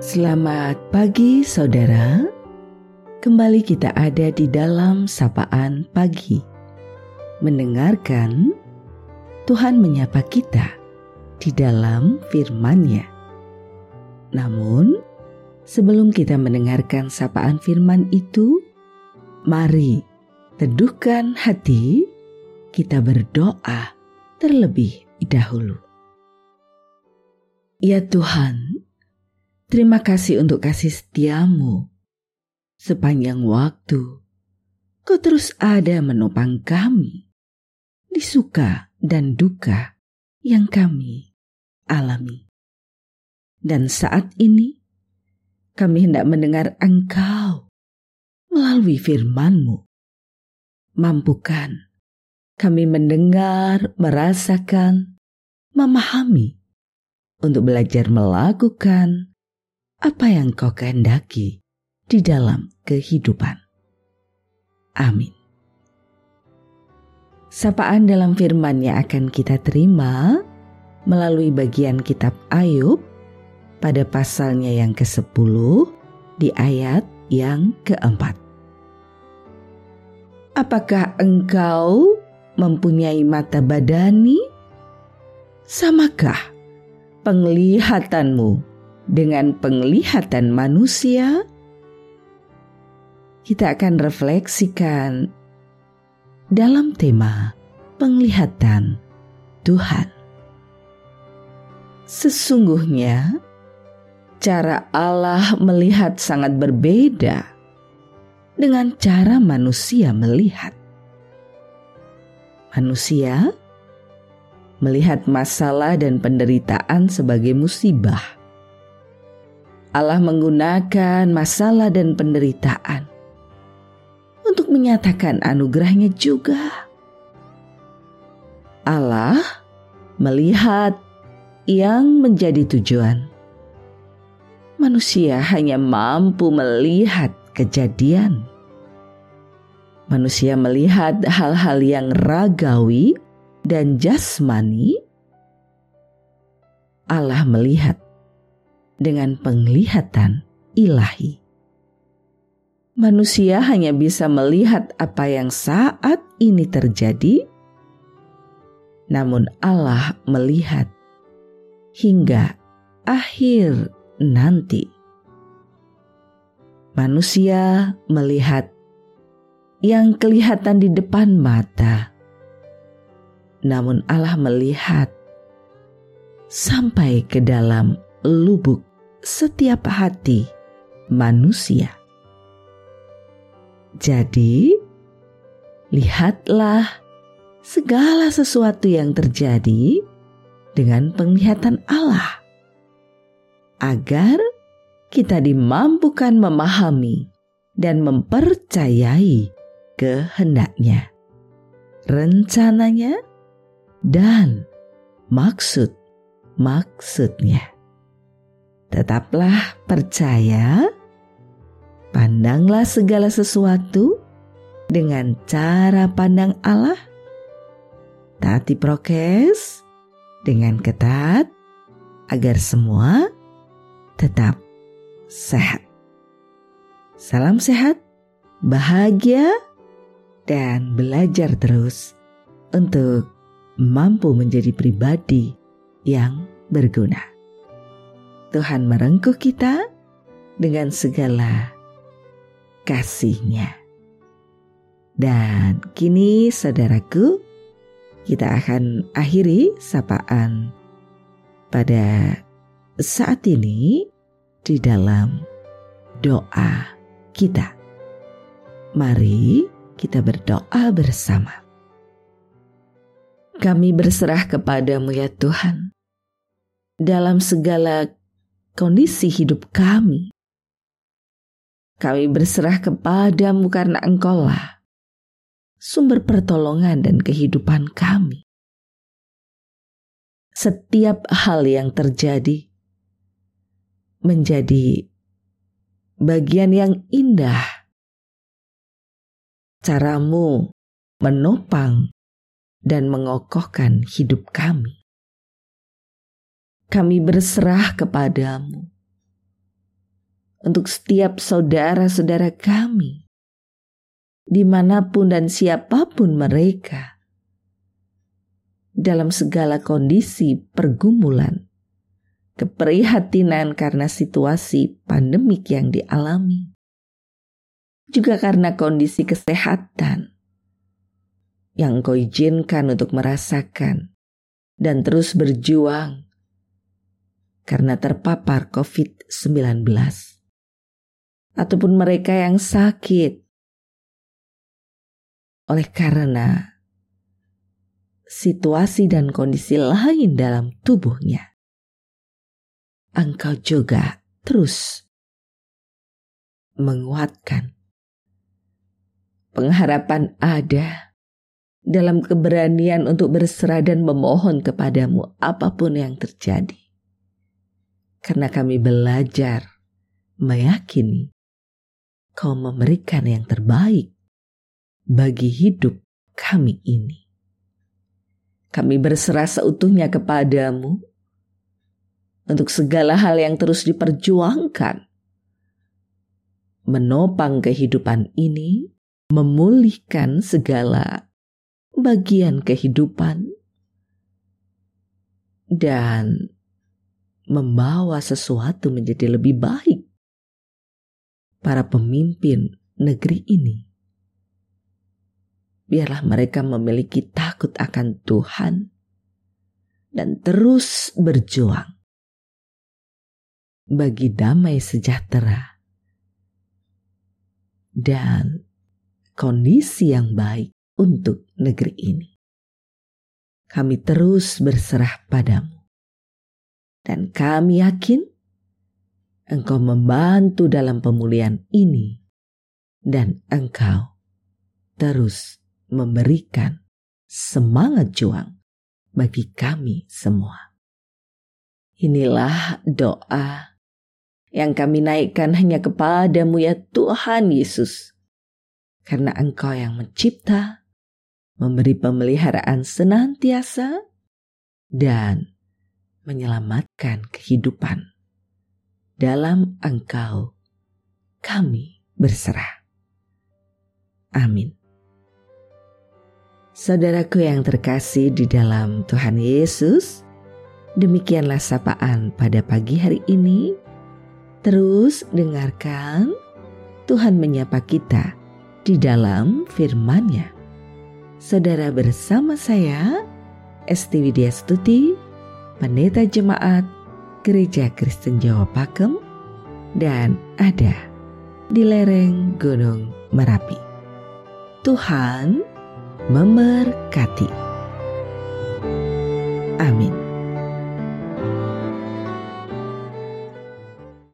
Selamat pagi saudara. Kembali kita ada di dalam sapaan pagi. Mendengarkan Tuhan menyapa kita di dalam firman-Nya. Namun, sebelum kita mendengarkan sapaan firman itu, mari teduhkan hati, kita berdoa terlebih dahulu. Ya Tuhan, terima kasih untuk kasih setiamu. Sepanjang waktu, kau terus ada menopang kami di suka dan duka yang kami alami. Dan saat ini, kami hendak mendengar engkau melalui firman-Mu. Mampukan kami mendengar, merasakan, memahami untuk belajar melakukan apa yang kau kehendaki di dalam kehidupan. Amin. Sapaan dalam firman-Nya akan kita terima melalui bagian kitab Ayub pada pasalnya yang ke-10 di ayat yang keempat. Apakah engkau mempunyai mata badani? Samakah penglihatanmu dengan penglihatan manusia? Kita akan refleksikan dalam tema penglihatan Tuhan. Sesungguhnya, cara Allah melihat sangat berbeda dengan cara manusia melihat. Manusia melihat masalah dan penderitaan sebagai musibah. Allah menggunakan masalah dan penderitaan untuk menyatakan anugerahnya juga. Allah melihat yang menjadi tujuan. Manusia hanya mampu melihat kejadian. Manusia melihat hal-hal yang ragawi dan jasmani, Allah melihat dengan penglihatan ilahi. Manusia hanya bisa melihat apa yang saat ini terjadi, namun Allah melihat hingga akhir nanti. Manusia melihat yang kelihatan di depan mata namun Allah melihat sampai ke dalam lubuk setiap hati manusia. Jadi, lihatlah segala sesuatu yang terjadi dengan penglihatan Allah, agar kita dimampukan memahami dan mempercayai kehendaknya, rencananya, dan maksud-maksudnya. Tetaplah percaya, pandanglah segala sesuatu dengan cara pandang Allah. Taati prokes dengan ketat agar semua tetap sehat. Salam sehat, bahagia, dan belajar terus untuk mampu menjadi pribadi yang berguna. Tuhan merengkuh kita dengan segala kasihnya. Dan kini saudaraku, kita akan akhiri sapaan pada saat ini di dalam doa kita. Mari kita berdoa bersama. Kami berserah kepadamu ya Tuhan. Dalam segala kondisi hidup kami. Kami berserah kepadamu karena engkaulah sumber pertolongan dan kehidupan kami. Setiap hal yang terjadi menjadi bagian yang indah. Caramu menopang dan mengokohkan hidup kami. Kami berserah kepadamu. Untuk setiap saudara-saudara kami, di mana pun dan siapa pun mereka, dalam segala kondisi pergumulan, keprihatinan karena situasi pandemik yang dialami, juga karena kondisi kesehatan yang kau izinkan untuk merasakan dan terus berjuang karena terpapar COVID-19 ataupun mereka yang sakit oleh karena situasi dan kondisi lain dalam tubuhnya. Engkau juga terus menguatkan pengharapan ada dalam keberanian untuk berserah dan memohon kepadamu apa pun yang terjadi. Karena kami belajar meyakini kau memberikan yang terbaik bagi hidup kami ini. Kami berserah seutuhnya kepadamu untuk segala hal yang terus diperjuangkan. Menopang kehidupan ini, memulihkan segala bagian kehidupan, dan membawa sesuatu menjadi lebih baik para pemimpin negeri ini. Biarlah mereka memiliki takut akan Tuhan dan terus berjuang bagi damai sejahtera dan kondisi yang baik untuk negeri ini. Kami terus berserah padamu. Dan kami yakin Engkau membantu dalam pemulihan ini, dan Engkau terus memberikan semangat juang bagi kami semua. Inilah doa yang kami naikkan hanya kepadamu ya Tuhan Yesus. Karena Engkau yang mencipta, memberi pemeliharaan senantiasa, dan menyelamatkan kehidupan dalam Engkau kami berserah. Amin. Saudaraku yang terkasih di dalam Tuhan Yesus, demikianlah sapaan pada pagi hari ini. Terus dengarkan Tuhan menyapa kita di dalam firman-Nya. Saudara bersama saya, Esti Widya Stuti, Pendeta Jemaat Gereja Kristen Jawa Pakem dan ada di lereng Gunung Merapi. Tuhan memberkati. Amin.